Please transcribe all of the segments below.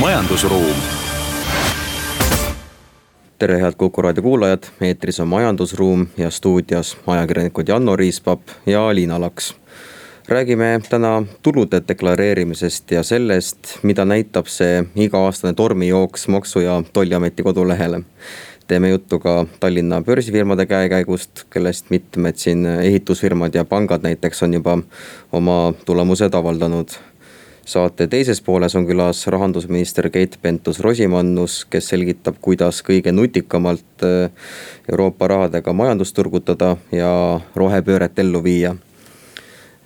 majandusruum. tere, head Kuku raadio kuulajad, eetris on Majandusruum ja stuudios ajakirjanikud Janno Riispap ja Liina Laks. räägime täna tulude deklareerimisest ja sellest, mida näitab see iga-aastane tormijooks Maksu- ja Tolliameti kodulehele teeme juttu ka Tallinna börsifirmade käekäigust, kellest mitmed siin ehitusfirmad ja pangad näiteks on juba oma tulemused avaldanud saate teises pooles on külas rahandusminister Keit Pentus-Rosimannus, kes selgitab, kuidas kõige nutikamalt äh, Euroopa rahadega majandust turgutada ja rohepööret ellu viia.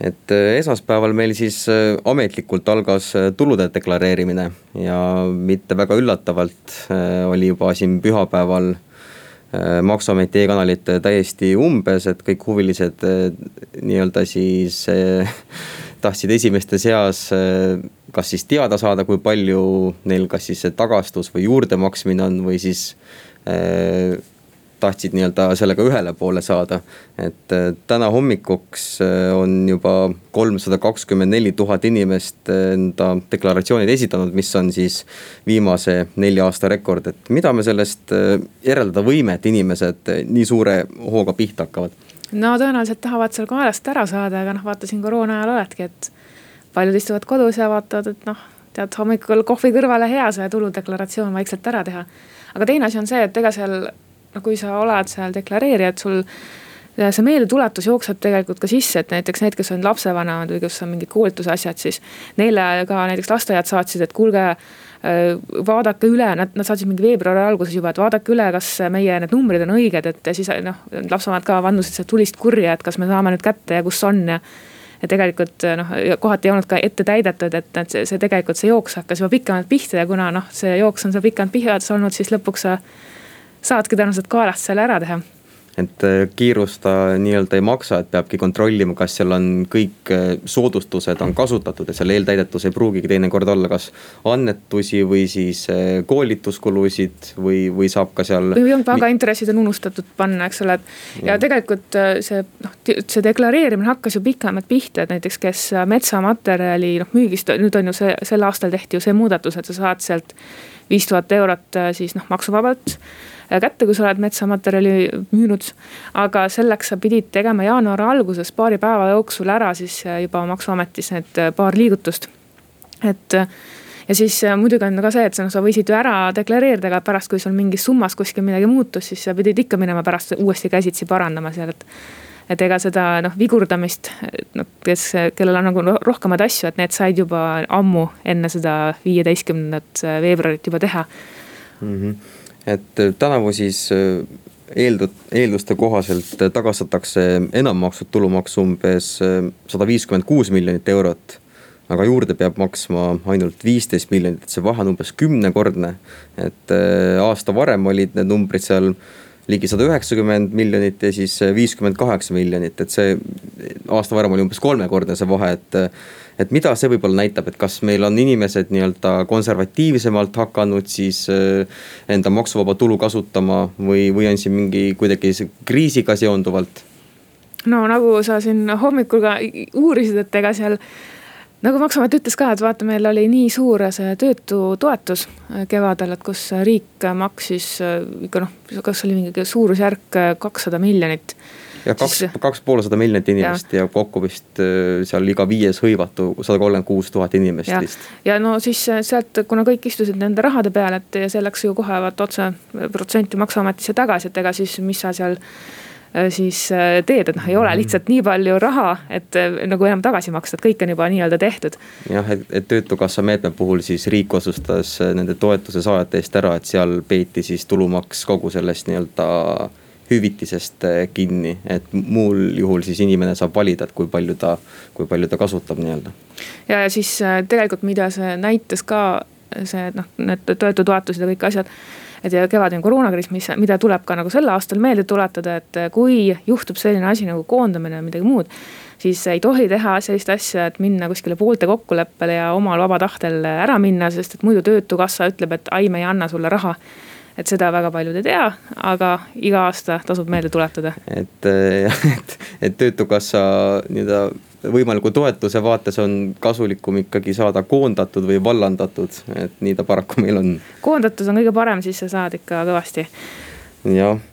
et äh, esmaspäeval meil siis äh, ametlikult algas tulude deklareerimine ja mitte väga üllatavalt oli juba siin pühapäeval maksuameti e-kanalid täiesti umbes, et kõik huvilised nii-öelda siis tahtsid esimeste seas äh, kas siis teada saada, kui palju neil kas siis see tagastus või juurdemaksmine on või siis äh, tahtsid nii-öelda sellega ühele poole saada. et äh, täna hommikuks äh, on juba kolmsada kakskümmend neli tuhat inimest enda deklaratsioonid esitanud, mis on siis viimase nelja aasta rekord, et mida me sellest järeldada võime, et inimesed nii suure hooga pihta hakkavad no tõenäoliselt tahavad seal kaelast ära saada, aga noh, vaata siin koroona ajal oledki, et paljud istuvad kodus ja vaatavad, et noh, tead hommikul kohvi kõrvale hea see tuludeklaratsioon vaikselt ära teha. aga teine asi on see, et ega seal, no kui sa oled seal deklareerija, et sul see meeldetuletus jookseb tegelikult ka sisse, et näiteks need, kes on lapsevanemad või kes on mingid koolituse asjad, siis neile ka näiteks lasteaiad saatsid, et kuulge vaadake üle, nad, nad saatsid mingi veebruari alguses juba, et vaadake üle, kas meie need numbrid on õiged, et siis noh, lapsevanemad ka vandusid sealt tulist kurja, et kas me saame nüüd kätte ja kus on ja ja tegelikult noh, kohati ei olnud ka ette täidetud, et, et see, see tegelikult see jooks hakkas juba pikemalt pihta ja kuna noh, see jooks on seal pikemalt pihjas olnud, siis lõpuks sa saadki tõenäoliselt kaelast selle ära teha et äh, kiirusta nii-öelda ei maksa, et peabki kontrollima, kas seal on kõik äh, soodustused on kasutatud ja seal eeltäidetus ei pruugigi teinekord olla, kas annetusi või siis äh, koolituskulusid või, või saab ka seal. või pangaintressid on unustatud panna, eks ole, et ja tegelikult see noh, see deklareerimine hakkas ju pikemalt pihta, et näiteks, kes metsamaterjali noh müügist, nüüd on ju see, sel aastal tehti ju see muudatus, et sa saad sealt viis tuhat eurot siis noh maksuvabalt kätte, kui sa oled metsamaterjali müünud. aga selleks sa pidid tegema jaanuari alguses paari päeva jooksul ära siis äh, juba maksuametis need äh, paar liigutust. et äh, ja siis muidugi on ka see, et noh, sa võisid ju ära deklareerida, aga pärast, kui sul mingis summas kuskil midagi muutus, siis sa pidid ikka minema pärast uuesti käsitsi parandama seal, et et ega seda noh, vigurdamist, noh, kes, kellel on nagu rohkemaid asju, et need said juba ammu enne seda viieteistkümnendat veebruarit juba teha mm. -hmm et äh, tänavu siis äh, eeldud, eelduste kohaselt tagastatakse enammakstud tulumaksu umbes äh, sada viiskümmend kuus miljonit eurot. aga juurde peab maksma ainult viisteist miljonit, et see vahe on umbes kümnekordne. et aasta varem olid need numbrid seal ligi sada üheksakümmend miljonit ja siis viiskümmend kaheksa miljonit, et see aasta varem oli umbes kolmekordne see vahe, et et mida see võib-olla näitab, et kas meil on inimesed nii-öelda konservatiivsemalt hakanud siis äh, enda maksuvaba tulu kasutama või, või on siin mingi kuidagi kriisiga seonduvalt? no nagu sa siin hommikul ka uurisid, et ega seal nagu maksuamet ütles ka, et vaata, meil oli nii suur see töötutoetus äh, kevadel, et kus riik maksis äh, ikka noh, kas oli mingi suurusjärk kakssada miljonit ja kaks, kaks poolsada miljonit inimest ja. ja kokku vist äh, seal iga viies hõivatu sada kolmkümmend kuus tuhat inimest ja. vist. ja no siis äh, sealt, kuna kõik istusid nende rahade peal, et ja see läks ju kohe vaata otse protsenti maksuametisse tagasi, et ega siis, mis sa seal äh, siis teed, et noh, ei ole mhm. lihtsalt nii palju raha, et nagu enam tagasi maksta, et kõik on juba nii-öelda tehtud. jah, et, et töötukassa meetme puhul siis riik otsustas nende toetuse saajate eest ära, et seal peeti siis tulumaks kogu sellest nii-öelda hüvitisest kinni, et muul juhul siis inimene saab valida, et kui palju ta, kui palju ta kasutab nii-öelda. ja, ja siis tegelikult, mida see näitas ka see noh, need töötutoetused ja kõik asjad et ja kevadine koroonakriis, mis, mida tuleb ka nagu sel aastal meelde tuletada, et kui juhtub selline asi nagu koondamine või midagi muud. siis ei tohi teha sellist asja, et minna kuskile poolte kokkuleppele ja omal vaba tahtel ära minna, sest et muidu töötukassa ütleb, et ai, me ei anna sulle raha et seda väga paljud ei tea, aga iga aasta tasub meelde tuletada. et, et, et töötukassa nii-öelda võimaliku toetuse vaates on kasulikum ikkagi saada koondatud või vallandatud, et nii ta paraku meil on. koondatud on kõige parem, siis sa saad ikka kõvasti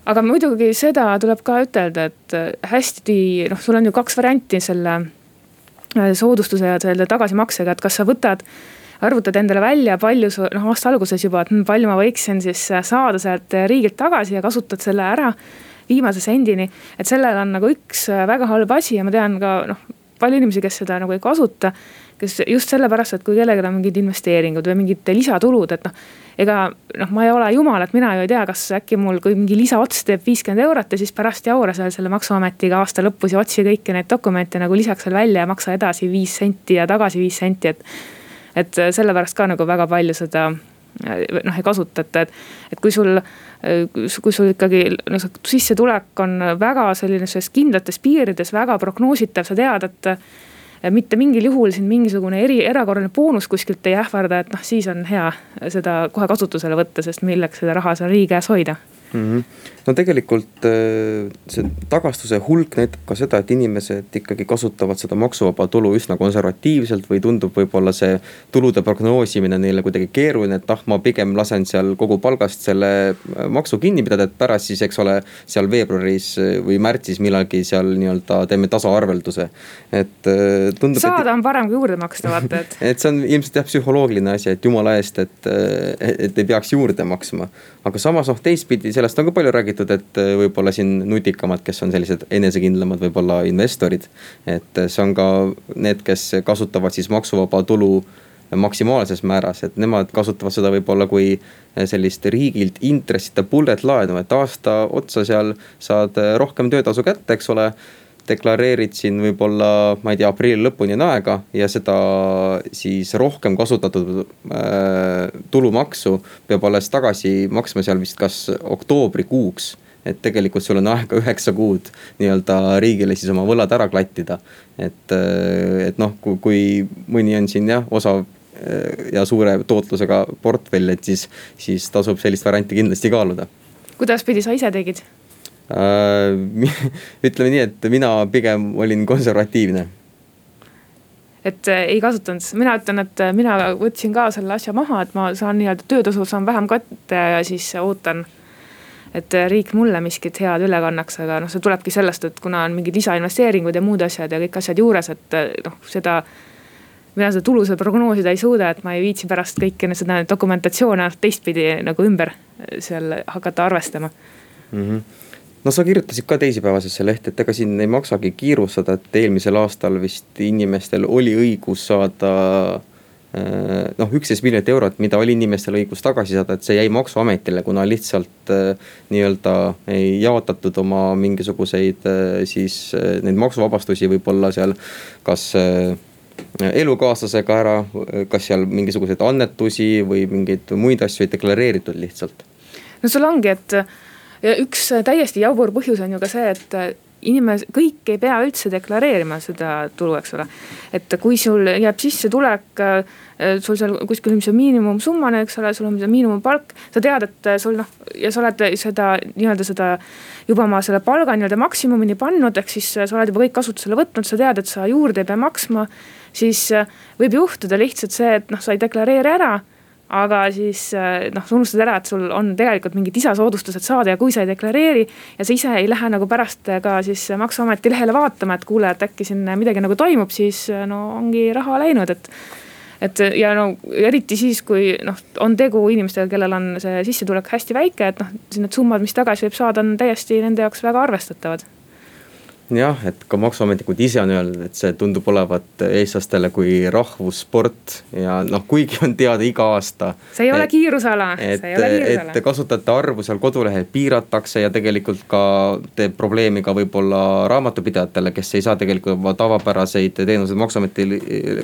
aga muidugi seda tuleb ka ütelda, et äh, hästi noh, sul on ju kaks varianti selle äh, soodustuse ja selle tagasimaksega, et kas sa võtad arvutad endale välja, palju sa noh aasta alguses juba, et hm, palju ma võiksin siis äh, saada sealt riigilt tagasi ja kasutad selle ära viimase sendini. et sellel on nagu üks väga halb asi ja ma tean ka noh, palju inimesi, kes seda nagu ei kasuta. kes just sellepärast, et kui kellelgi on mingid investeeringud või mingid lisatulud, et noh. ega noh, ma ei ole jumal, et mina ju ei tea, kas äkki mul, kui mingi lisaots teeb viiskümmend eurot ja siis pärast jaura seal selle maksuametiga aasta lõpus ja otsi kõiki neid dokumente nagu lisaks veel välja ja maksa edasi viis senti ja tagasi viis senti, et. Et sellepärast ka nagu väga palju seda noh ei kasutata, et, et kui sul kui sul ikkagi no sissetulek on väga sellises kindlates piirides, väga prognoositav, sa tead, et mitte mingil juhul sind mingisugune eri, erakorraline boonus kuskilt ei ähvarda, et noh, siis on hea seda kohe kasutusele võtta, sest milleks seda raha seal riigi käes hoida mm. -hmm. no tegelikult äh, see tagastuse hulk näitab ka seda, et inimesed ikkagi kasutavad seda maksuvaba tulu üsna konservatiivselt või tundub võib-olla see tulude prognoosimine neile kuidagi keeruline, et ah, ma pigem lasen seal kogu palgast selle äh, maksu kinni pidada, et pärast siis, eks ole, seal veebruaris äh, või märtsis millalgi seal nii-öelda teeme tasaarvelduse. et tundub. saada et, on parem kui juurde maksta, vaata, et et see on ilmselt jah psühholoogiline asi, et jumala eest, et, et ei peaks juurde maksma. aga samas noh, teistpidi sellest on ka palju räägitud, et äh, võib-olla siin nutikamad, kes on sellised enesekindlamad, võib-olla investorid. et äh, see on ka need, kes kasutavad siis maksuvaba tulu maksimaalses määras, et nemad kasutavad seda võib-olla kui äh, sellist riigilt intressita bullet laenu, et aasta otsa seal saad rohkem töötasu kätte, eks ole deklareerid siin võib-olla, ma ei tea, aprilli lõpuni on aega ja seda siis rohkem kasutatud äh, tulumaksu peab alles tagasi maksma seal vist kas oktoobrikuuks et tegelikult sul on aega üheksa kuud nii-öelda riigile siis oma võlad ära klattida. et, äh, et noh, kui, kui mõni on siin jah, osav äh, ja suure tootlusega portfell, et siis, siis tasub sellist varianti kindlasti kaaluda. kuidas pidi sa ise tegid? Äh, ütleme nii, et mina pigem olin konservatiivne et äh, ei kasutanud, mina ütlen, et äh, mina võtsin ka selle asja maha, et ma saan nii-öelda töötasu saan vähem kätte ja siis ootan. et riik mulle miskit head üle kannaks, aga noh, see tulebki sellest, et kuna on mingid lisainvesteeringud ja muud asjad ja kõik asjad juures, et noh, seda. mina seda tulu seal prognoosida ei suuda, et ma ei viitsi pärast kõiki seda dokumentatsioone teistpidi nagu ümber seal hakata arvestama mm. -hmm no sa kirjutasid ka teisipäevasesse lehte, et ega siin ei maksagi kiirustada, et eelmisel aastal vist inimestel oli õigus saada äh, noh, üksteist miljonit eurot, mida oli inimestel õigus tagasi saada, et see jäi maksuametile, kuna lihtsalt äh, nii-öelda ei jaotatud oma mingisuguseid äh, siis neid maksuvabastusi võib-olla seal kas elukaaslasega ära, kas seal mingisuguseid annetusi või mingeid muid asju ei deklareeritud lihtsalt. no sul ongi, et ja üks äh, täiesti jabur põhjus on ju ka see, et äh, inimesed, kõik ei pea üldse deklareerima seda tulu, eks ole. et kui sul jääb sissetulek, äh, sul seal kuskil on see miinimumsummane, eks ole, sul on see miinimumpalk. sa tead, et sul noh ja sa oled seda nii-öelda seda juba oma selle palga nii-öelda maksimumini pannud, ehk siis sa oled juba kõik kasutusele võtnud, sa tead, et sa juurde ei pea maksma. siis võib juhtuda lihtsalt see, et noh, sa ei deklareeri ära aga siis äh, noh, sa unustad ära, et sul on tegelikult mingid lisasoodustused saada ja kui sa ei deklareeri. ja sa ise ei lähe nagu pärast ka siis maksuameti lehele vaatama, et kuule, et äkki siin midagi nagu toimub, siis äh, no ongi raha läinud, et. et ja no eriti siis, kui noh, on tegu inimestega, kellel on see sissetulek hästi väike, et noh, need summad, mis tagasi võib saada, on täiesti nende jaoks väga arvestatavad jah, et ka maksuametnikud ise on öelnud, et see tundub olevat eestlastele kui rahvussport ja noh, kuigi on teada iga aasta. see ei ole kiirusala, see ei ole kiirusala. et kasutajate arvu seal kodulehel piiratakse ja tegelikult ka teeb probleemi ka võib-olla raamatupidajatele, kes ei saa tegelikult oma tavapäraseid teenuseid maksuameti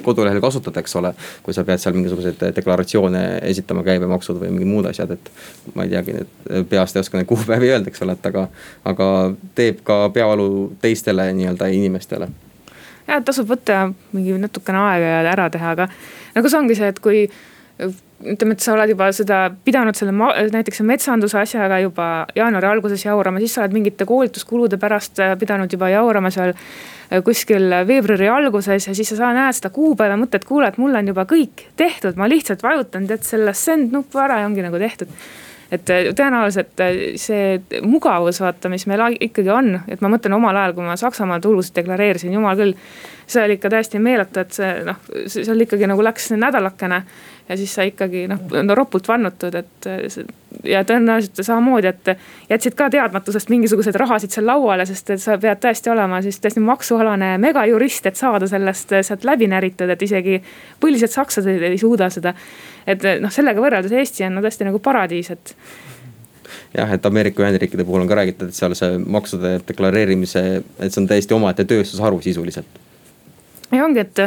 kodulehel kasutada, eks ole. kui sa pead seal mingisuguseid deklaratsioone esitama, käibemaksud või mingid muud asjad, et ma ei teagi peast ei oska neid kuupäevi öelda, eks ole, et aga, aga teeb ka peavalu teistele nii-öelda inimestele. Jah, tasub võtta mingi natukene aega ja ära teha, aga nagu see ongi see, et kui ütleme, et sa oled juba seda pidanud selle näiteks metsanduse asjaga juba jaanuari alguses jaurama, siis sa oled mingite koolituskulude pärast pidanud juba jaurama seal kuskil veebruari alguses ja siis sa näed seda kuupäeva, mõtled, kuule, et mul on juba kõik tehtud, ma lihtsalt vajutan tead selle send nuppu ära ja ongi nagu tehtud et äh, tõenäoliselt äh, see mugavus, vaata, mis meil ikkagi on, et ma mõtlen omal ajal, kui ma Saksamaa tulusid deklareerisin, jumal küll. see oli ikka täiesti meeletu, et see noh, seal ikkagi nagu läks nädalakene ja siis sa ikkagi noh, no ropult vannutud, et ja tõenäoliselt samamoodi, et jätsid ka teadmatusest mingisuguseid rahasid seal lauale, sest et sa pead tõesti olema siis tõesti maksualane megajurist, et saada sellest sealt läbi näritud, et isegi põlised sakslased ei suuda seda. et noh, sellega võrreldes Eesti on no tõesti nagu paradiis, et jah, et Ameerika Ühendriikide puhul on ka räägitud, et seal see maksude deklareerimise, et see on täiesti omaette tööstusharu sisuliselt. ja ongi, et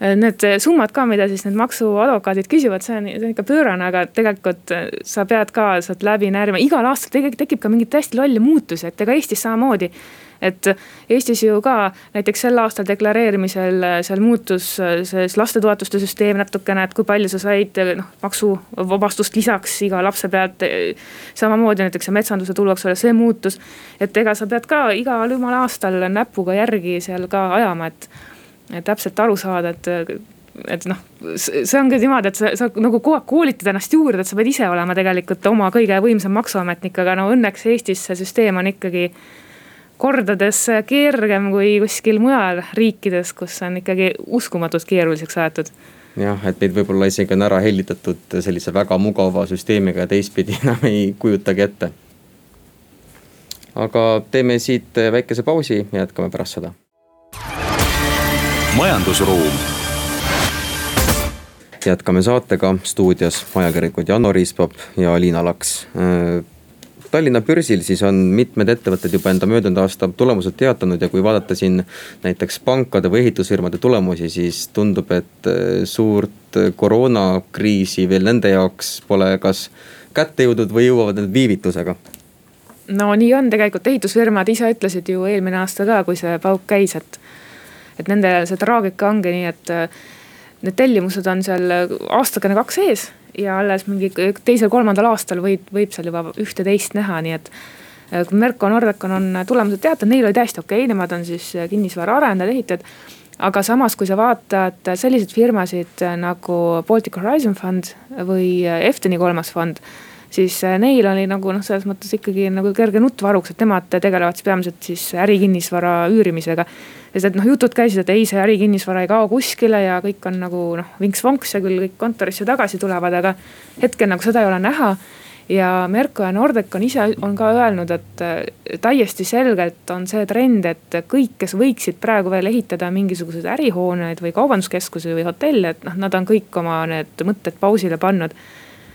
need summad ka, mida siis need maksuadvokaadid küsivad, see on, see on ikka pöörane, aga tegelikult äh, sa pead ka sealt läbi närima, igal aastal tegelikult tekib ka mingeid täiesti lolle muutusi, et ega Eestis samamoodi et Eestis ju ka näiteks sel aastal deklareerimisel äh, seal muutus see lastetoetuste süsteem natukene, et kui palju sa said noh maksuvabastust lisaks iga lapse pealt. samamoodi näiteks see metsanduse tulu, eks ole, see muutus. et ega sa pead ka igal jumala aastal näpuga järgi seal ka ajama, et täpselt aru saada, et et noh, see on ka niimoodi, et sa, sa nagu kogu aeg koolitad ennast juurde, et sa pead ise olema tegelikult oma kõige võimsam maksuametnik, aga no õnneks Eestis see süsteem on ikkagi kordades kergem kui kuskil mujal riikides, kus on ikkagi uskumatult keeruliseks aetud jah, et meid võib-olla isegi on ära hellitatud sellise väga mugava süsteemiga ja teistpidi enam ei kujutagi ette. aga teeme siit väikese pausi ja jätkame pärast seda majandusruum. jätkame saatega stuudios ajakirjanikud Janno Riispap ja Liina Laks. Tallinna börsil siis on mitmed ettevõtted juba enda möödunud aasta tulemused teatanud ja kui vaadata siin näiteks pankade või ehitusfirmade tulemusi, siis tundub, et suurt koroonakriisi veel nende jaoks pole kas kätte jõudnud või jõuavad need viivitusega no nii on tegelikult, ehitusfirmad ise ütlesid ju eelmine aasta ka, kui see pauk käis, et et nende see traagika ongi nii, et äh, need tellimused on seal aastakene kaks ees ja alles mingi teisel-kolmandal aastal võib, võib seal juba ühte-teist näha, nii et äh, kui Merko Nordecon on tulemused teatanud, neil oli täiesti okei okay,, nemad on siis kinnisvaraarendajad, ehitajad. aga samas, kui sa vaatad selliseid firmasid nagu Baltic Horizon Fund või Efteni kolmas fond siis neil oli nagu noh, selles mõttes ikkagi nagu kerge nuttvaruks, et nemad tegelevad siis peamiselt siis ärikinnisvara üürimisega. Sest et noh, jutud käisid, et ei, see ärikinnisvara ei kao kuskile ja kõik on nagu noh, vinks-vonks ja küll kõik kontorisse tagasi tulevad, aga hetkel nagu seda ei ole näha. Ja Merko ja Nordecon ise on ka öelnud, et täiesti selgelt on see trend, et kõik, kes võiksid praegu veel ehitada mingisuguseid ärihooneid või kaubanduskeskusi või hotelle, et noh, nad on kõik oma need mõtted pausile pannud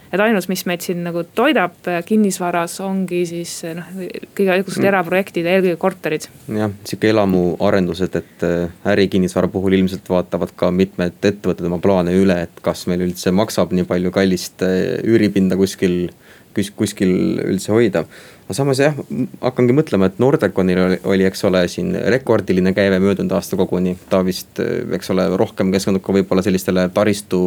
et ainus, mis meid siin nagu toidab äh, kinnisvaras, ongi siis äh, noh, kõigesugused mm. eraprojektid ja eelkõige korterid. jah, sihuke elamuarendused, et äh, ärikinnisvara puhul ilmselt vaatavad ka mitmed ettevõtted oma plaane üle, et kas meil üldse maksab nii palju kallist üüripinda kuskil, kuskil üldse hoida aga samas jah, hakkangi mõtlema, et Nordeconil oli, oli, eks ole, siin rekordiline käive möödunud aasta koguni. ta vist, eks ole, rohkem keskendub ka võib-olla sellistele taristu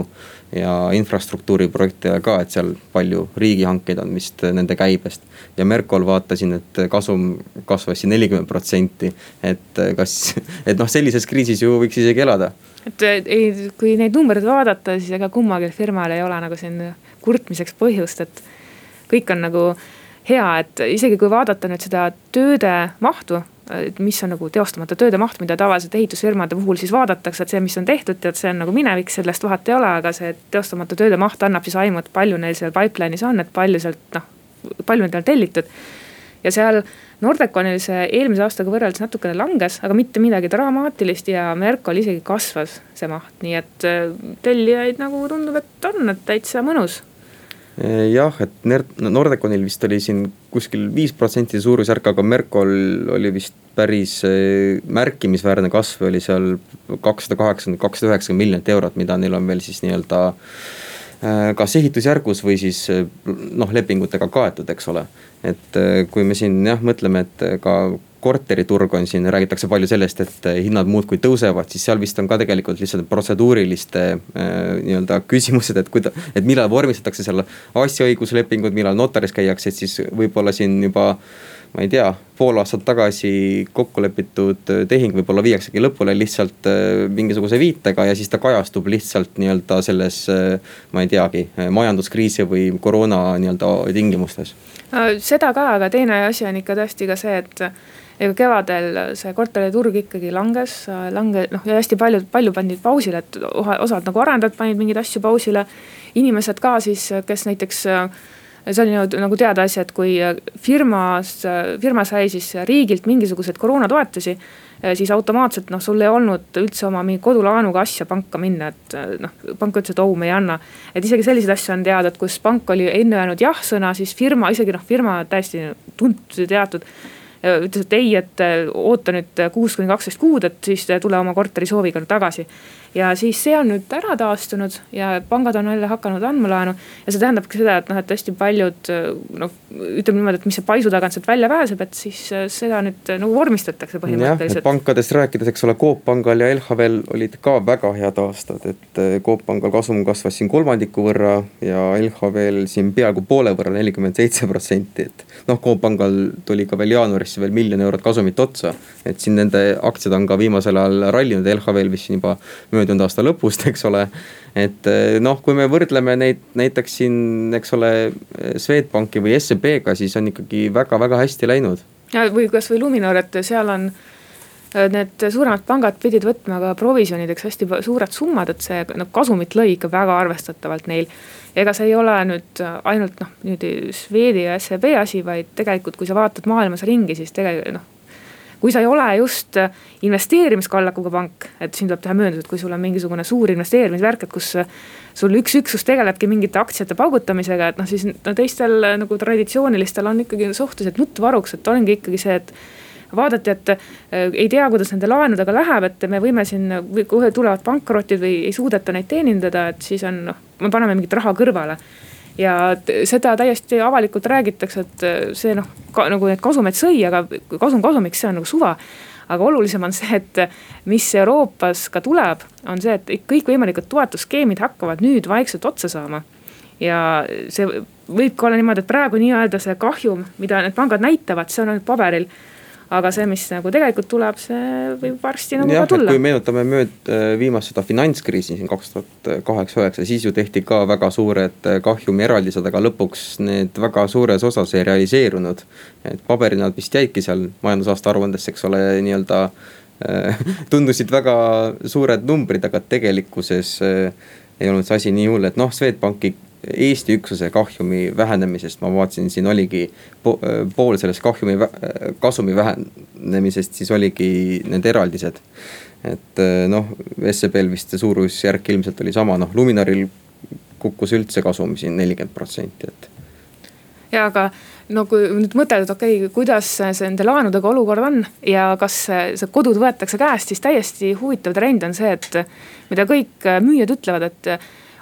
ja infrastruktuuri projektidele ka, et seal palju riigihankeid on vist nende käibest. ja Merkol vaatasin, et kasum kasvas siin nelikümmend protsenti, et kas, et noh, sellises kriisis ju võiks isegi elada et ei, kui neid numbreid vaadata, siis ega kummalgi firmal ei ole nagu siin kurtmiseks põhjust, et kõik on nagu hea, et isegi kui vaadata nüüd seda tööde mahtu et mis on nagu teostamata tööde maht, mida tavaliselt ehitusfirmade puhul siis vaadatakse, et see, mis on tehtud, tead, see on nagu minevik, sellest vahet ei ole, aga see teostamata tööde maht annab siis aimu, et palju neil seal pipeline'is on, et palju sealt noh, palju neid on tellitud. ja seal Nordeconil see eelmise aastaga võrreldes natukene langes, aga mitte midagi dramaatilist ja Merkol isegi kasvas see maht, nii et äh, tellijaid nagu tundub, et on, et täitsa mõnus jah, et Nordeconil vist oli siin kuskil viis protsenti suurusjärk, aga Merkol oli vist päris äh, märkimisväärne kasv, oli seal kakssada kaheksakümmend, kakssada üheksakümmend miljonit eurot, mida neil on veel siis nii-öelda äh, kas ehitusjärgus või siis noh, lepingutega kaetud, eks ole. et kui me siin jah, mõtleme, et ka korteriturg on siin, räägitakse palju sellest, et hinnad muudkui tõusevad, siis seal vist on ka tegelikult lihtsalt protseduuriliste äh, nii-öelda küsimused, et kuida-, et millal vormistatakse seal asjaõiguslepingud, millal notaris käiakse, et siis võib-olla siin juba ma ei tea, pool aastat tagasi kokku lepitud tehing võib-olla viiaksegi lõpule lihtsalt äh, mingisuguse viitega ja siis ta kajastub lihtsalt nii-öelda selles, ma ei teagi, majanduskriisi või koroona nii-öelda tingimustes. seda ka, aga teine asi on ikka tõesti ka see, et ega kevadel see korteriturg ikkagi langes, lange-, noh ja hästi paljud, palju pandi pausile, et osad nagu arendajad panid mingeid asju pausile. inimesed ka siis, kes näiteks see oli nagu, nagu teada asi, et kui firmas, firma sai siis riigilt mingisuguseid koroonatoetusi. siis automaatselt noh, sul ei olnud üldse oma mingi kodulaanuga asja panka minna, et noh, pank ütles, et oh, me ei anna. et isegi selliseid asju on teada, et kus pank oli enne öelnud jah-sõna, siis firma, isegi noh, firma täiesti tuntud ja teatud ütles, et ei, et äh, oota nüüd äh, kuus kuni kaksteist kuud, et siis äh, tule oma korteri sooviga tagasi. ja siis see on nüüd ära taastunud ja pangad on jälle hakanud andma laenu. ja see tähendabki seda, et noh, et hästi paljud noh, ütleme niimoodi, et mis see paisu tagant sealt välja pääseb, et siis seda nüüd nagu vormistatakse põhimõtteliselt. pankadest rääkides, eks ole, Coop Pangal ja LHV-l olid ka väga head aastad, et Coop Pangal kasum kasvas siin kolmandiku võrra ja LHV-l siin peaaegu poole võrra, nelikümmend seitse protsenti, et noh, Coop Pangal tuli ka veel jaanuaris jaanuarisse veel miljon eurot kasumit otsa. et siin nende aktsiad on ka viimasel ajal rallinud, LHV-l vist siin juba möödunud aasta lõpust, eks ole. et eh, noh, kui me võrdleme neid näiteks siin, eks ole, Swedbanki või SEB-ga, siis on ikkagi väga-väga hästi läinud. või kasvõi Luminor, et seal on eh, need suuremad pangad pidid võtma ka provisjonideks hästi suured summad, et see noh kasumit lõi ikka väga arvestatavalt neil ega see ei ole nüüd ainult noh, nüüd Swedi ja SEB asi, vaid tegelikult, kui sa vaatad maailmas ringi, siis tegelikult noh kui sa ei ole just investeerimiskallakuga pank, et siin tuleb teha mööndus, et kui sul on mingisugune suur investeerimisvärk, et kus sul üks üksus tegelebki mingite aktsiate paugutamisega, et noh, siis no teistel nagu traditsioonilistel on ikkagi suhteliselt nuttvaruks, et ongi ikkagi see, et vaadati, et äh, ei tea, kuidas nende laenudega läheb, et me võime siin, kohe tulevad pankrotid või ei suudeta neid teenindada, et siis on noh, me paneme mingit raha kõrvale ja seda täiesti avalikult räägitakse, et äh, see noh, ka nagu need kasumeid sõi, aga kasum kasumiks, see on nagu suva. aga olulisem on see, et mis Euroopas ka tuleb, on see, et kõikvõimalikud toetusskeemid hakkavad nüüd vaikselt otsa saama. ja see võibki olla niimoodi, et praegu nii-öelda see kahjum, mida need pangad näitavad, see on ainult paberil aga see, mis nagu tegelikult tuleb, see võib varsti nagu jah, ka tulla. kui meenutame mööd äh, viimast seda finantskriisi siin kaks tuhat kaheksa, üheksa, siis ju tehti ka väga suured äh, kahjumieraldised, aga lõpuks need väga suures osas ei realiseerunud. et paberil nad vist jäidki seal majandusaasta aruandes, eks ole, nii-öelda äh, tundusid väga suured numbrid, aga tegelikkuses ei olnud see asi nii hull, et noh, Swedbanki Eesti üksuse kahjumi vähenemisest ma vaatasin, siin oligi pool sellest kahjumi, kasumi vähenemisest, siis oligi need eraldised. et noh, SEB-l vist see suurusjärk ilmselt oli sama, noh Luminoril kukkus üldse kasum siin nelikümmend protsenti, et. ja aga no kui nüüd mõtelda, et okei okay,, kuidas see nende laenudega olukord on ja kas see kodud võetakse käest, siis täiesti huvitav trend on see, et mida kõik müüjad ütlevad, et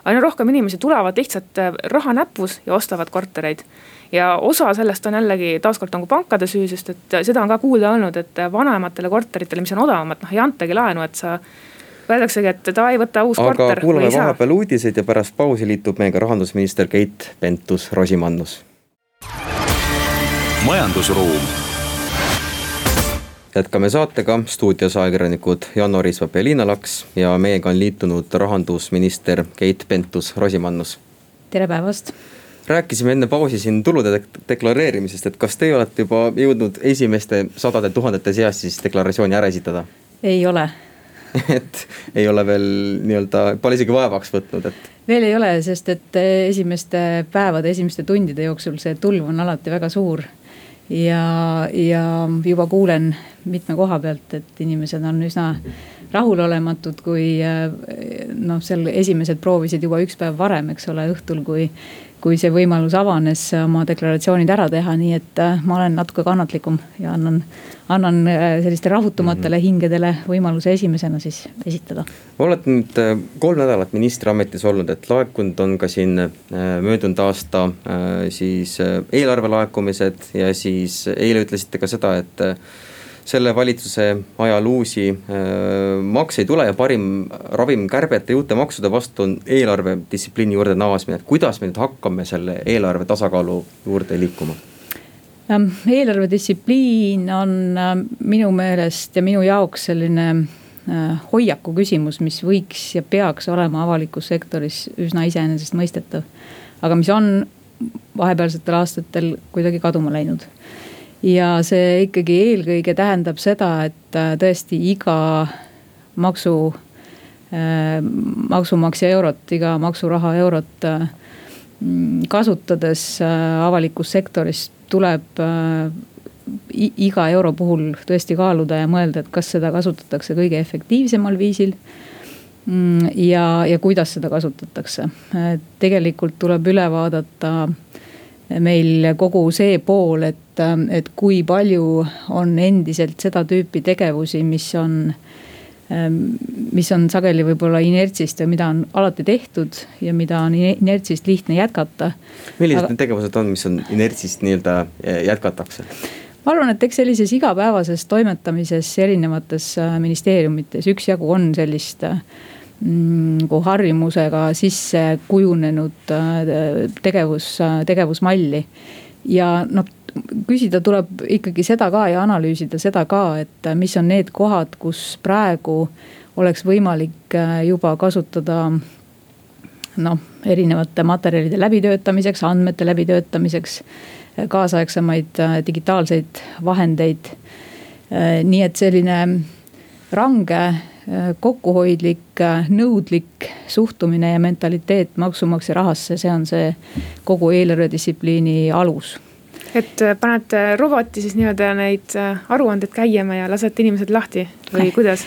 aina rohkem inimesi tulevad lihtsalt äh, raha näpus ja ostavad kortereid. ja osa sellest on jällegi taaskord nagu pankade süü, sest et seda on ka kuulda olnud, et vanematele korteritele, mis on odavamad, noh ei antagi laenu, et sa öeldaksegi, et davai, võta uus aga korter. aga kuulame vahepeal uudiseid ja pärast pausi liitub meiega rahandusminister Keit Pentus-Rosimannus. majandusruum jätkame saatega, stuudios ajakirjanikud Janno Riisvap ja Liina Laks ja meiega on liitunud rahandusminister Keit Pentus-Rosimannus. tere päevast. rääkisime enne pausi siin tulude deklareerimisest, et kas teie olete juba jõudnud esimeste sadade tuhandete seas siis deklaratsiooni ära esitada? ei ole et ei ole veel nii-öelda, pole isegi vaevaks võtnud, et. veel ei ole, sest et esimeste päevade, esimeste tundide jooksul see tulv on alati väga suur ja, ja juba kuulen mitme koha pealt, et inimesed on üsna rahulolematud, kui noh, seal esimesed proovisid juba üks päev varem, eks ole, õhtul, kui kui see võimalus avanes oma deklaratsioonid ära teha, nii et äh, ma olen natuke kannatlikum ja annan, annan äh, sellistele rahutumatele mm -hmm. hingedele võimaluse esimesena siis esitada. olete nüüd äh, kolm nädalat ministriametis olnud, et laekunud on ka siin möödunud aasta siis eelarve laekumised ja siis eile ütlesite ka seda, et selle valitsuse ajal uusi äh, makse ei tule ja parim ravim kärbete ja uute maksude vastu on eelarvedistsipliini juurde naasmine, et kuidas me nüüd hakkame selle eelarve tasakaalu juurde liikuma? Ähm, eelarvedistsipliin on äh, minu meelest ja minu jaoks selline äh, hoiaku küsimus, mis võiks ja peaks olema avalikus sektoris üsna iseenesestmõistetav. aga mis on vahepealsetel aastatel kuidagi kaduma läinud ja see ikkagi eelkõige tähendab seda, et äh, tõesti iga maksu, äh, maksumaksja eurot, iga maksuraha eurot äh, kasutades avalikus sektoris tuleb iga euro puhul tõesti kaaluda ja mõelda, et kas seda kasutatakse kõige efektiivsemal viisil mm, ja, ja kuidas seda kasutatakse. tegelikult tuleb üle vaadata meil kogu see pool, et, et kui palju on endiselt seda tüüpi tegevusi, mis on mis on sageli võib-olla inertsist ja mida on alati tehtud ja mida on inertsist lihtne jätkata. millised Aga... need tegevused on, mis on inertsist nii-öelda eh, jätkatakse? ma arvan, et eks sellises igapäevases toimetamises erinevates äh, ministeeriumites üksjagu on sellist äh, nagu harjumusega sisse kujunenud äh, tegevus, tegevusmalli. ja noh, küsida tuleb ikkagi seda ka ja analüüsida seda ka, et mis on need kohad, kus praegu oleks võimalik äh, juba kasutada noh, erinevate materjalide läbitöötamiseks, andmete läbitöötamiseks, kaasaegsemaid digitaalseid vahendeid. nii et selline range Äh, kokkuhoidlik, äh, nõudlik suhtumine ja mentaliteet maksumaksja rahasse, see on see kogu eelarvedistsipliini alus et äh, panete roboti siis nii-öelda neid aruandeid käima ja lasete inimesed lahti või kuidas?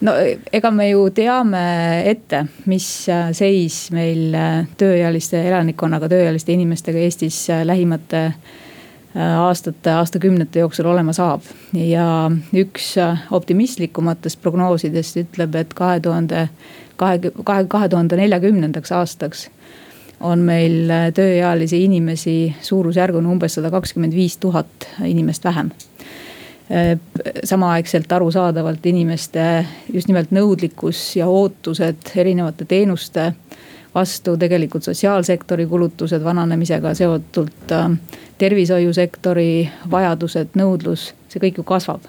no ega me ju teame ette, mis seis meil tööealiste elanikkonnaga, tööealiste inimestega Eestis lähimate Äh, aastate, aastakümnete jooksul olema saab. ja üks äh, optimistlikumatest prognoosidest ütleb, et kahe tuhande, kahe, kahe, kahe tuhande neljakümnendaks aastaks on meil äh, tööealisi inimesi suurusjärguna umbes sada kakskümmend viis tuhat inimest vähem samaaegselt arusaadavalt inimeste just nimelt nõudlikkus ja ootused erinevate teenuste vastu tegelikult sotsiaalsektori kulutused vananemisega seotult tervishoiusektori vajadused, nõudlus, see kõik ju kasvab.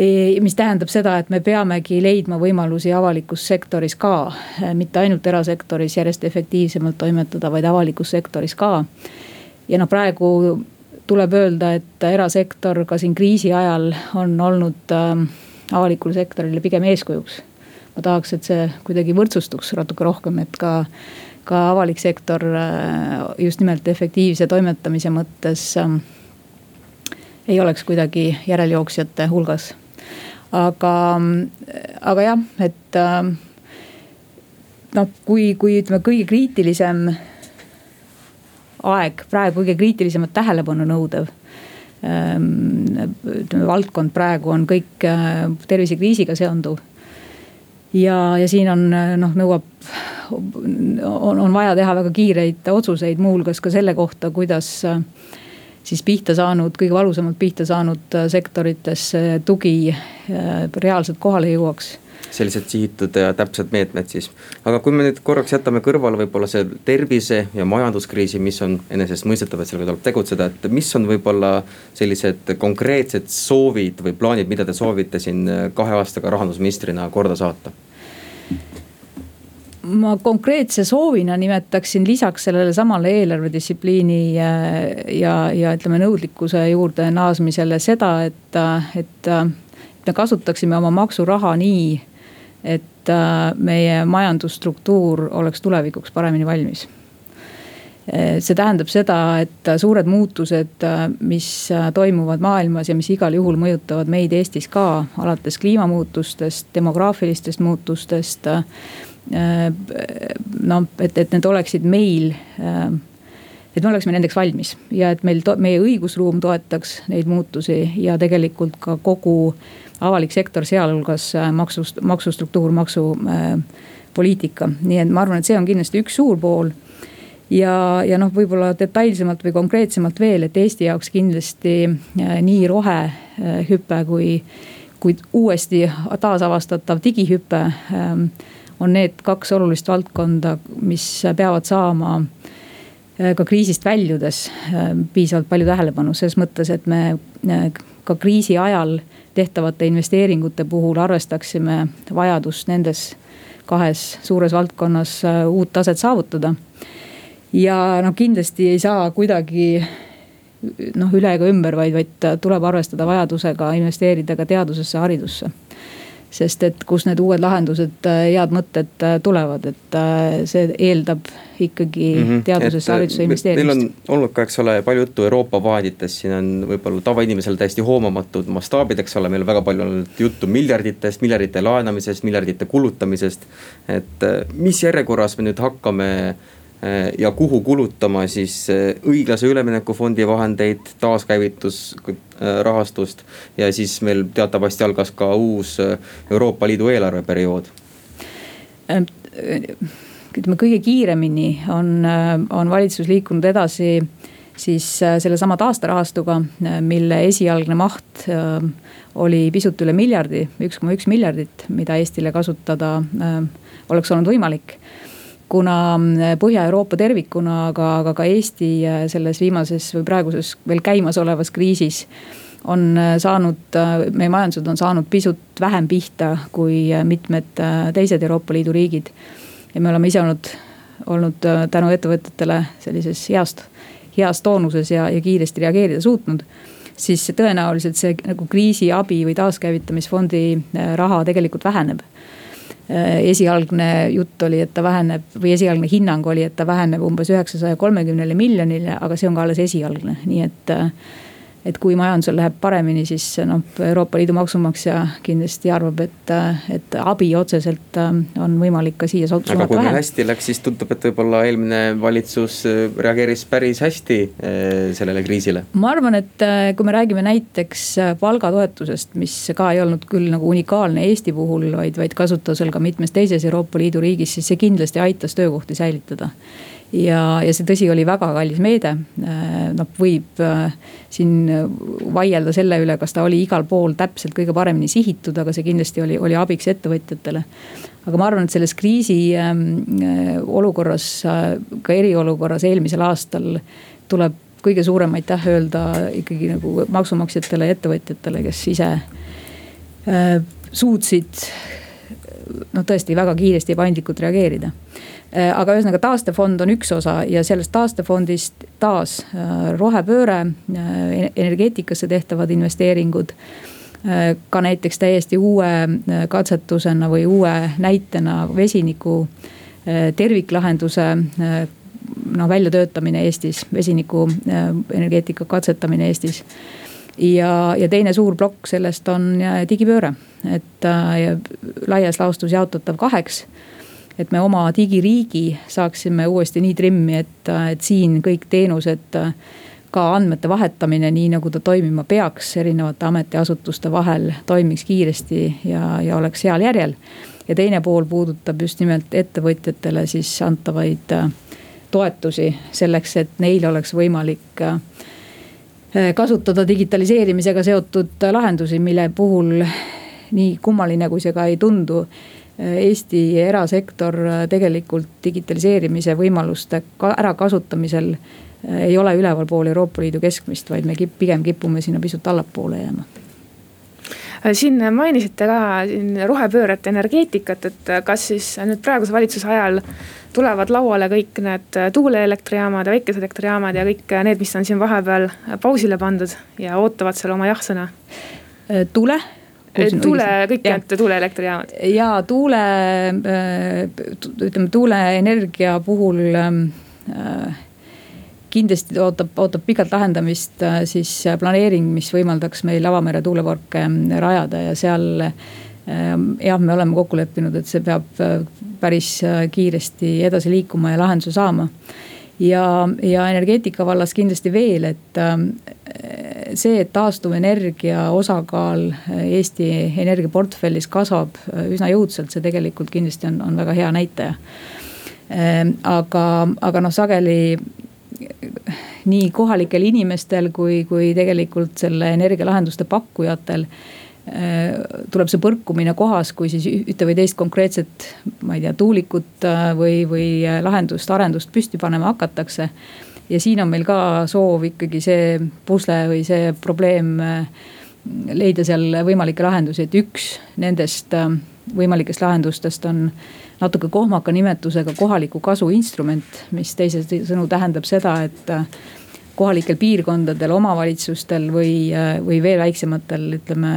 E, mis tähendab seda, et me peamegi leidma võimalusi avalikus sektoris ka, mitte ainult erasektoris järjest efektiivsemalt toimetada, vaid avalikus sektoris ka. ja noh, praegu tuleb öelda, et erasektor ka siin kriisi ajal on olnud äh, avalikule sektorile pigem eeskujuks. Ma tahaks, et see kuidagi võrdsustuks natuke rohkem, et ka ka avalik sektor äh, just nimelt efektiivse toimetamise mõttes ähm, ei oleks kuidagi järeljooksjate hulgas. aga, aga jah, et ähm, noh, kui, kui ütleme, kõige kriitilisem aeg, praegu kõige kriitilisemat tähelepanu nõudev ähm, ütleme valdkond praegu on kõik äh, tervisekriisiga seonduv. Ja, ja siin on noh, nõuab on, on vaja teha väga kiireid otsuseid, muuhulgas ka selle kohta, kuidas äh, siis pihta saanud, kõige valusamalt pihta saanud äh, sektoritesse tugi äh, reaalselt kohale jõuaks sellised sihitud ja täpsed meetmed siis. aga kui me nüüd korraks jätame kõrvale võib-olla see tervise ja majanduskriisi, mis on enesestmõistetav, et sellega tuleb tegutseda, et mis on võib-olla sellised konkreetsed soovid või plaanid, mida te soovite siin kahe aastaga rahandusministrina korda saata? Ma konkreetse soovina nimetaksin lisaks sellele samale eelarvedistsipliini ja, ja, ja ütleme nõudlikkuse juurde naasmisele seda, et, et me kasutaksime oma maksuraha nii, et meie majandusstruktuur oleks tulevikuks paremini valmis. see tähendab seda, et suured muutused, mis toimuvad maailmas ja mis igal juhul mõjutavad meid Eestis ka, alates kliimamuutustest, demograafilistest muutustest. Noh, et, et need oleksid meil, et me oleksime nendeks valmis ja et meil, meie õigusruum toetaks neid muutusi ja tegelikult ka kogu avalik sektor, sealhulgas maksust, maksustruktuur, maksupoliitika, nii et ma arvan, et see on kindlasti üks suur pool. Ja, ja noh, võib-olla detailsemalt või konkreetsemalt veel, et Eesti jaoks kindlasti äh, nii rohehüpe kui, kui uuesti taasavastatav digihüpe ähm, on need kaks olulist valdkonda, mis peavad saama äh, ka kriisist väljudes äh, piisavalt palju tähelepanu, selles mõttes, et me ka kriisi ajal tehtavate investeeringute puhul arvestaksime vajadust nendes kahes suures valdkonnas uut taset saavutada. Ja noh, kindlasti ei saa kuidagi noh, üle ega ümber, vaid, vaid tuleb arvestada vajadusega investeerida ka teadusesse, haridusse sest et kust need uued lahendused, head mõtted tulevad, et äh, see eeldab ikkagi mm -hmm. teadusesse, haridusse investeerimist. meil on olnud ka, eks ole, palju juttu Euroopa vahenditest, siin on võib-olla tavainimesel täiesti hoomamatud mastaabid, eks ole, meil on väga palju olnud juttu miljarditest, miljardite laenamisest, miljardite kulutamisest. et äh, mis järjekorras me nüüd hakkame Äh, ja kuhu kulutama siis äh, õiglase ülemineku fondi vahendeid, taaskäivitusrahastust. ja siis meil teatavasti algas ka uus äh, Euroopa Liidu eelarveperiood. ütleme kõige kiiremini on, on valitsus liikunud edasi siis sellesama taasterahastuga, mille esialgne maht oli pisut üle miljardi, üks koma üks miljardit, mida Eestile kasutada oleks olnud võimalik kuna mm, Põhja-Euroopa tervikuna, aga, aga ka Eesti äh, selles viimases või praeguses veel käimasolevas kriisis on äh, saanud, äh, meie majandused on saanud pisut vähem pihta kui mitmed teised Euroopa Liidu riigid. ja me oleme ise olnud, olnud tänu ettevõtetele sellises heast, heas toonuses ja, ja kiiresti reageerida suutnud siis tõenäoliselt see nagu kriisiabi või taaskäivitamisfondi raha tegelikult väheneb Äh, esialgne jutt oli, et ta väheneb või esialgne hinnang oli, et ta väheneb umbes üheksasaja kolmekümnele miljonile, aga see on ka alles esialgne, nii et äh, et kui majandusel läheb paremini, siis noh, Euroopa Liidu maksumaksja kindlasti arvab, et, et abi otseselt äh, on võimalik ka siia suunata aga kui meil hästi läks, siis tundub, et võib-olla eelmine valitsus äh, reageeris päris hästi äh, sellele kriisile. ma arvan, et kui me räägime näiteks palgatoetusest, mis ka ei olnud küll nagu unikaalne Eesti puhul, vaid, vaid kasutusel ka mitmes teises Euroopa Liidu riigis, siis see kindlasti aitas töökohti säilitada ja, ja see tõsi oli väga kallis meede. Äh, noh, võib äh, siin vaielda selle üle, kas ta oli igal pool täpselt kõige paremini sihitud, aga see kindlasti oli, oli abiks ettevõtjatele. aga ma arvan, et selles kriisi ähm, äh, olukorras, ka eriolukorras eelmisel aastal tuleb kõige suurem aitäh öelda ikkagi nagu maksumaksjatele ja ettevõtjatele, kes ise suutsid noh, tõesti väga kiiresti ja paindlikult reageerida Äh, aga ühesõnaga taastefond on üks osa ja sellest taastefondist taas äh, rohepööre, äh, energeetikasse tehtavad investeeringud. ka näiteks täiesti uue katsetusena või uue näitena vesiniku terviklahenduse noh väljatöötamine Eestis, vesiniku energeetika katsetamine Eestis ja, ja teine suur plokk sellest on digipööre, et laias laastus jaotatav kaheks et me oma digiriigi saaksime uuesti nii trimmi, et, et siin kõik teenused ka andmete vahetamine, nii nagu ta toimima peaks erinevate ametiasutuste vahel, toimiks kiiresti ja, ja oleks heal järjel. ja teine pool puudutab just nimelt ettevõtjatele siis antavaid äh, toetusi selleks, et neil oleks võimalik äh, kasutada digitaliseerimisega seotud lahendusi, mille puhul nii kummaline, kui see ka ei tundu Eesti erasektor tegelikult digitaliseerimise võimaluste ärakasutamisel äh, ei ole ülevalpool Euroopa Liidu keskmist, vaid me kip, pigem kipume sinna pisut allapoole jääma äh, siin mainisite ka siin rohepööret, energeetikat, et kas siis nüüd praeguse valitsuse ajal tulevad lauale kõik need tuuleelektrijaamad ja väikeselektrijaamad ja kõik need, mis on siin vahepeal pausile pandud ja ootavad seal oma jah-sõna? Äh, tule tuule, kõik need tuuleelektrijaamad. ja tuule, äh, ütleme tuuleenergia puhul ähm, äh, kindlasti ootab, ootab pikalt lahendamist siis planeering, mis võimaldaks meil avamere tuuleparke rajada ja seal jah, me oleme kokku leppinud, et see peab päris kiiresti edasi liikuma ja lahenduse saama. Ja, ja energeetika vallas kindlasti veel, et äh, see, et taastuvenergia osakaal Eesti energiaportfellis kasvab äh, üsna jõudsalt, see tegelikult kindlasti on, on väga hea näitaja. Äh, aga, aga noh, sageli nii kohalikel inimestel kui, kui tegelikult selle energialahenduste pakkujatel tuleb see põrkumine kohas, kui siis ühte või teist konkreetset, ma ei tea, tuulikut äh, või, või lahendust, arendust püsti panema hakatakse. Ja siin on meil ka soov ikkagi see pusle või see probleem äh, leida seal võimalikke lahendusi, et üks nendest äh, võimalikest lahendustest on natuke kohmaka nimetusega kohaliku kasu instrument, mis teisisõnu tähendab seda, et kohalikel piirkondadel, omavalitsustel või, või veel väiksematel, ütleme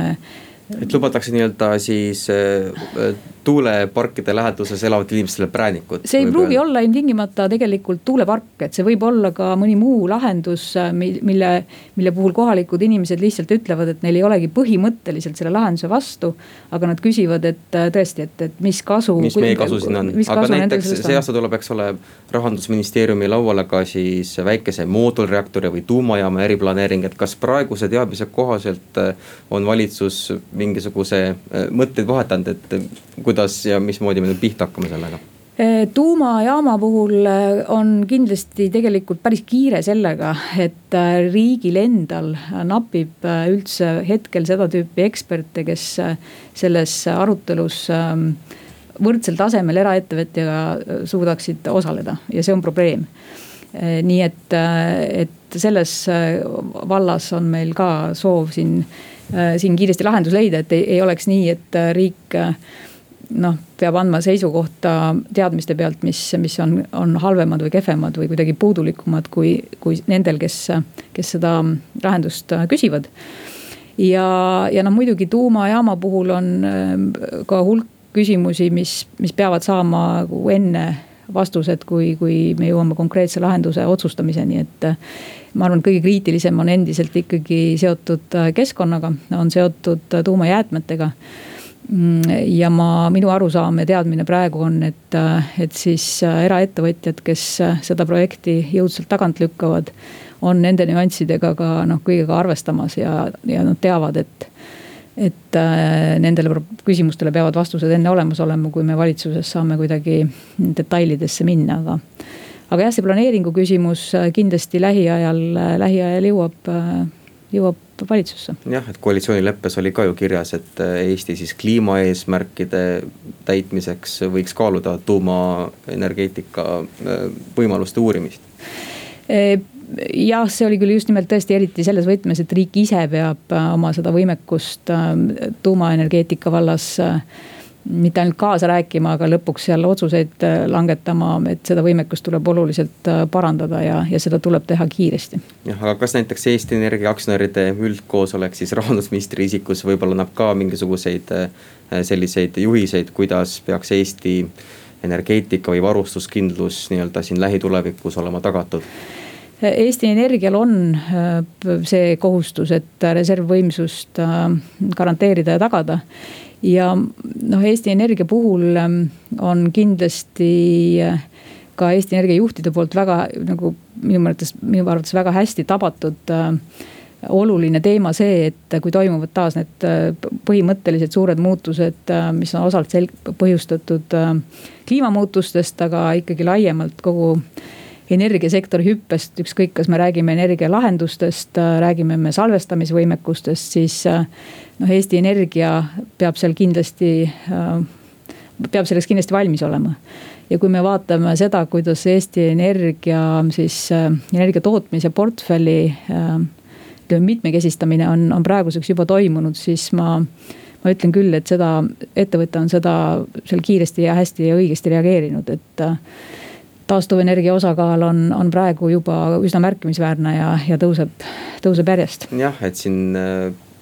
et lubatakse nii-öelda siis äh, tuuleparkide läheduses elavatele inimestele präänikut. see ei pruugi olla ilmtingimata tegelikult tuulepark, et see võib olla ka mõni muu lahendus, mille, mille puhul kohalikud inimesed lihtsalt ütlevad, et neil ei olegi põhimõtteliselt selle lahenduse vastu. aga nad küsivad, et äh, tõesti, et, et mis kasu. mis meie kasu siin on, aga näiteks see aasta tuleb, eks ole, rahandusministeeriumi lauale ka siis väikese moodulreaktori või tuumajaama eriplaneering, et kas praeguse teadmise kohaselt äh, on valitsus mingisuguse mõtteid vahetanud, et kuidas ja mismoodi me nüüd pihta hakkame sellega? Eh, tuumajaama puhul eh, on kindlasti tegelikult päris kiire sellega, et eh, riigil endal napib üldse hetkel seda tüüpi eksperte, kes selles arutelus võrdsel tasemel eraettevõtjaga suudaksid osaleda ja see on probleem. nii et, et selles vallas on meil ka soov siin, siin kiiresti lahendus leida, et ei, ei oleks nii, et riik noh, peab andma seisukohta teadmiste pealt, mis, mis on, on halvemad või kehvemad või kuidagi puudulikumad kui, kui nendel, kes, kes seda lahendust küsivad. ja, ja noh, muidugi tuumajaama puhul on äh, ka hulk küsimusi, mis, mis peavad saama nagu enne vastused, kui, kui me jõuame konkreetse lahenduse otsustamiseni, et äh, ma arvan, et kõige kriitilisem on endiselt ikkagi seotud äh, keskkonnaga, on seotud tuumajäätmetega ja ma, minu arusaam ja teadmine praegu on, et, et siis äh, eraettevõtjad, kes äh, seda projekti jõudsalt tagant lükkavad. on nende nüanssidega ka noh, kõigega arvestamas ja, ja nad teavad, et, et äh, nendele küsimustele peavad vastused enne olemas olema, kui me valitsuses saame kuidagi detailidesse minna, aga. aga jah, see planeeringu küsimus kindlasti lähiajal, lähiajal jõuab jõuab valitsusse. jah, et koalitsioonileppes oli ka ju kirjas, et äh, Eesti siis kliimaeesmärkide täitmiseks võiks kaaluda tuumaenergeetika äh, võimaluste uurimist e jah, see oli küll just nimelt tõesti eriti selles võtmes, et riik ise peab äh, oma seda võimekust tuumaenergeetika vallas mitte ainult kaasa rääkima, aga lõpuks seal otsuseid äh, langetama, et seda võimekust tuleb oluliselt äh, parandada ja, ja seda tuleb teha kiiresti. jah, aga kas näiteks Eesti Energia aktsionäride üldkoosolek siis rahandusministri isikus võib-olla annab ka mingisuguseid äh, selliseid juhiseid, kuidas peaks Eesti energeetika või varustuskindlus nii-öelda siin lähitulevikus olema tagatud? Eesti Energial on see kohustus, et reservvõimsust garanteerida ja tagada ja noh, Eesti Energia puhul ähm, on kindlasti äh, ka Eesti Energia juhtide poolt väga nagu minu mõttes, minu arvates väga hästi tabatud äh, oluline teema see, et kui toimuvad taas need äh, põhimõttelised suured muutused, mis on osalt sel-, põhjustatud kliimamuutustest, aga ikkagi laiemalt kogu energiasektori hüppest, ükskõik, kas me räägime energialahendustest, räägime me salvestamisvõimekustest, siis noh, Eesti Energia peab seal kindlasti, peab selleks kindlasti valmis olema. ja kui me vaatame seda, kuidas Eesti Energia siis energia tootmise portfelli ütleme mitmekesistamine on, on praeguseks juba toimunud, siis ma ma ütlen küll, et seda, ettevõte on seda seal kiiresti ja hästi ja õigesti reageerinud, et taastuvenergia osakaal on, on praegu juba üsna märkimisväärne ja, ja tõuseb, tõuseb järjest. jah, et siin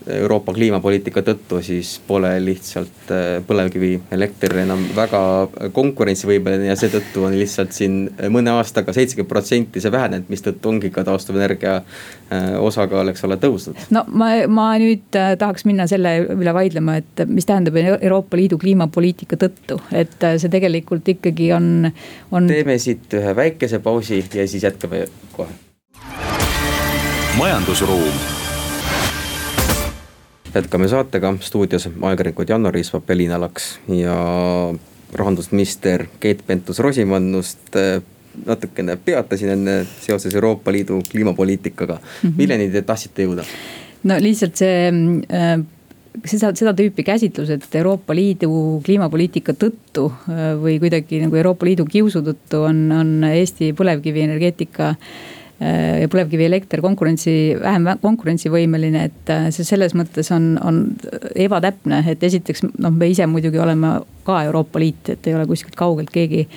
Euroopa kliimapoliitika tõttu siis pole lihtsalt äh, põlevkivielekter enam väga konkurentsivõimeline ja seetõttu on lihtsalt siin mõne aastaga seitsekümmend protsenti see vähenenud, mistõttu ongi ka taastuvenergia äh, osakaal, eks ole, tõusnud. no ma, ma nüüd äh, tahaks minna selle üle vaidlema, et mis tähendab Euroopa Liidu kliimapoliitika tõttu, et see tegelikult ikkagi on, on. teeme siit ühe väikese pausi ja siis jätkame kohe. majandusruum jätkame saatega, stuudios ajakirjanikud Janno Riisvap ja Liina Laks ja rahandusminister Keit Pentus-Rosimannust äh, natukene peatasin enne seoses Euroopa Liidu kliimapoliitikaga mm, -hmm. milleni te tahtsite jõuda? no lihtsalt see äh, seda, seda tüüpi käsitlus, et Euroopa Liidu kliimapoliitika tõttu äh, või kuidagi nagu Euroopa Liidu kiusu tõttu on, on Eesti põlevkivienergeetika Äh, ja põlevkivielekter konkurentsi, vähem konkurentsivõimeline, et äh, see selles mõttes on, on ebatäpne, et esiteks noh, me ise muidugi oleme ka Euroopa Liit, et ei ole kuskilt kaugelt keegi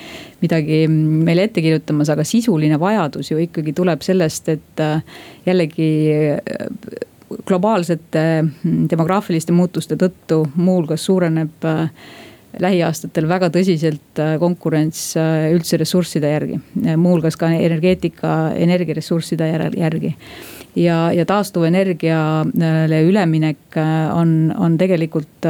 midagi meile ette kirjutamas, aga sisuline vajadus ju ikkagi tuleb sellest, et äh, jällegi globaalsete demograafiliste muutuste tõttu muuhulgas suureneb lähiaastatel väga tõsiselt äh, konkurents äh, üldse ressursside järgi, muuhulgas ka energeetika, energiaressursside järgi ja, ja taastuvenergiale üleminek äh, on, on tegelikult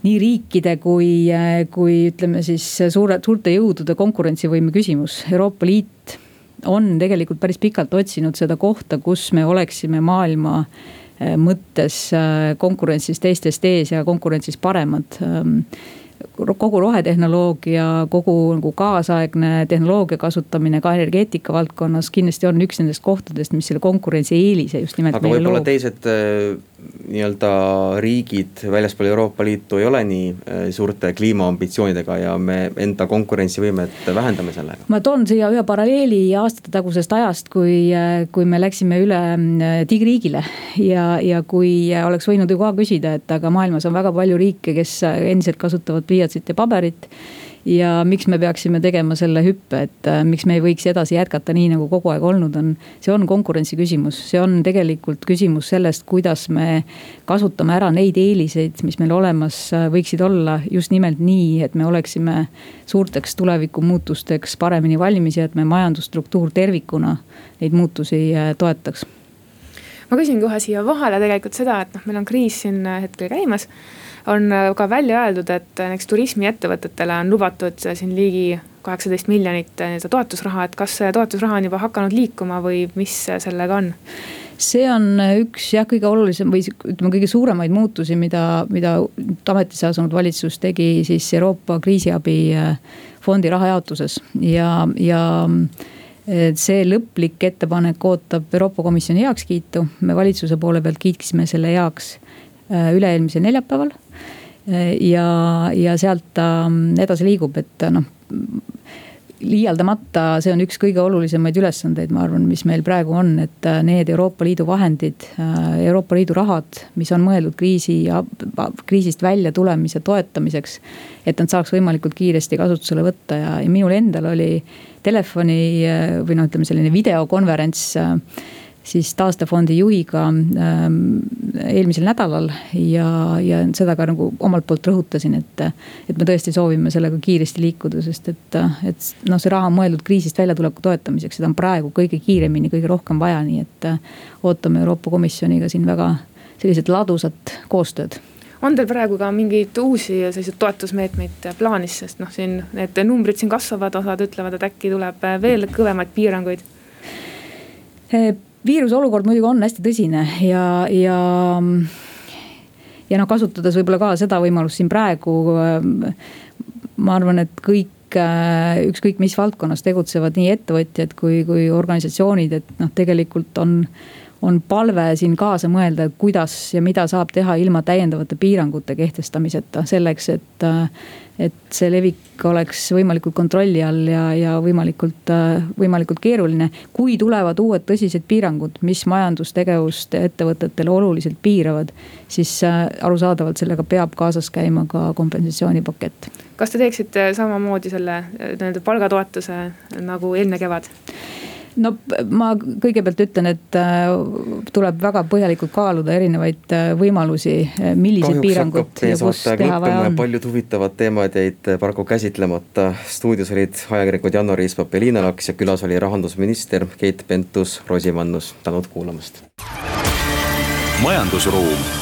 nii riikide kui, kui ütleme siis suure, suurte jõudude konkurentsivõime küsimus. Euroopa Liit on tegelikult päris pikalt otsinud seda kohta, kus me oleksime maailma äh, Äh, mõttes äh, konkurentsis teistest ees ja konkurentsis paremad ähm, kogu rohetehnoloogia, kogu nagu kaasaegne tehnoloogia kasutamine ka energeetika valdkonnas kindlasti on üks nendest kohtadest, mis selle konkurentsieelise just nimelt. aga võib-olla teised äh, nii-öelda riigid väljaspool Euroopa Liitu ei ole nii äh, suurte kliimaambitsioonidega ja me enda konkurentsivõimet vähendame sellega. ma toon siia ühe paralleeli aastatetagusest ajast, kui, äh, kui me läksime üle äh, digiriigile. ja, ja kui oleks võinud ju ka küsida, et aga maailmas on väga palju riike, kes endiselt kasutavad pliiatsit ja paberit ja miks me peaksime tegema selle hüppe, et äh, miks me ei võiks edasi jätkata nii, nagu kogu aeg olnud on. see on konkurentsi küsimus, see on tegelikult küsimus sellest, kuidas me kasutame ära neid eeliseid, mis meil olemas äh, võiksid olla just nimelt nii, et me oleksime suurteks tulevikumuutusteks paremini valmis ja et meie majandusstruktuur tervikuna neid muutusi äh, toetaks ma küsin kohe siia vahele tegelikult seda, et noh, meil on kriis siin hetkel käimas on äh, ka välja öeldud, et näiteks turismiettevõtetele on lubatud siin ligi kaheksateist miljonit äh, nii-öelda toetusraha, et kas see toetusraha on juba hakanud liikuma või mis sellega on? see on üks jah, kõige olulisem või ütleme, kõige suuremaid muutusi, mida, mida ametisse asunud valitsus tegi siis Euroopa kriisiabi äh, fondi raha jaotuses ja, ja see lõplik ettepanek ootab Euroopa Komisjoni heakskiitu. me valitsuse poole pealt kiitsime selle heaks üle-eelmisel neljapäeval ja, ja sealt ta edasi liigub, et noh liialdamata, see on üks kõige olulisemaid ülesandeid, ma arvan, mis meil praegu on, et äh, need Euroopa Liidu vahendid, äh, Euroopa Liidu rahad, mis on mõeldud kriisi kriisist välja tulemise toetamiseks. et nad saaks võimalikult kiiresti kasutusele võtta ja, ja minul endal oli telefoni äh, või noh, ütleme selline videokonverents siis taastefondi juhiga ähm, eelmisel nädalal ja, ja seda ka nagu omalt poolt rõhutasin, et. et me tõesti soovime sellega kiiresti liikuda, sest et, et noh, see raha on mõeldud kriisist väljatuleku toetamiseks, seda on praegu kõige kiiremini, kõige rohkem vaja, nii et. ootame Euroopa Komisjoniga siin väga sellised ladusat koostööd on teil praegu ka mingeid uusi selliseid toetusmeetmeid plaanis, sest noh, siin need numbrid siin kasvavad, osad ütlevad, et äkki tuleb veel kõvemaid piiranguid viiruse olukord muidugi on hästi tõsine ja, ja, ja noh, kasutades võib-olla ka seda võimalust siin praegu. ma arvan, et kõik ükskõik mis valdkonnas tegutsevad nii ettevõtjad kui, kui organisatsioonid, et noh, tegelikult on on palve siin kaasa mõelda, kuidas ja mida saab teha ilma täiendavate piirangute kehtestamiseta selleks, et. et see levik oleks võimalikult kontrolli all ja, ja võimalikult, võimalikult keeruline. kui tulevad uued tõsised piirangud, mis majandustegevust ettevõtetele oluliselt piiravad, siis arusaadavalt sellega peab kaasas käima ka kompensatsioonipakett. kas te teeksite samamoodi selle nii-öelda palgatoetuse nagu eelmine kevad? No ma kõigepealt ütlen, et äh, tuleb väga põhjalikult kaaluda erinevaid äh, võimalusi, äh, milliseid kahjuks piiranguid ja kus teha vaja on. paljud huvitavad teemad jäid paraku käsitlemata. stuudios olid ajakirjanikud Janno Riispapp ja Liina Laks ja külas oli rahandusminister Keit Pentus-Rosimannus, tänud kuulamast. majandusruum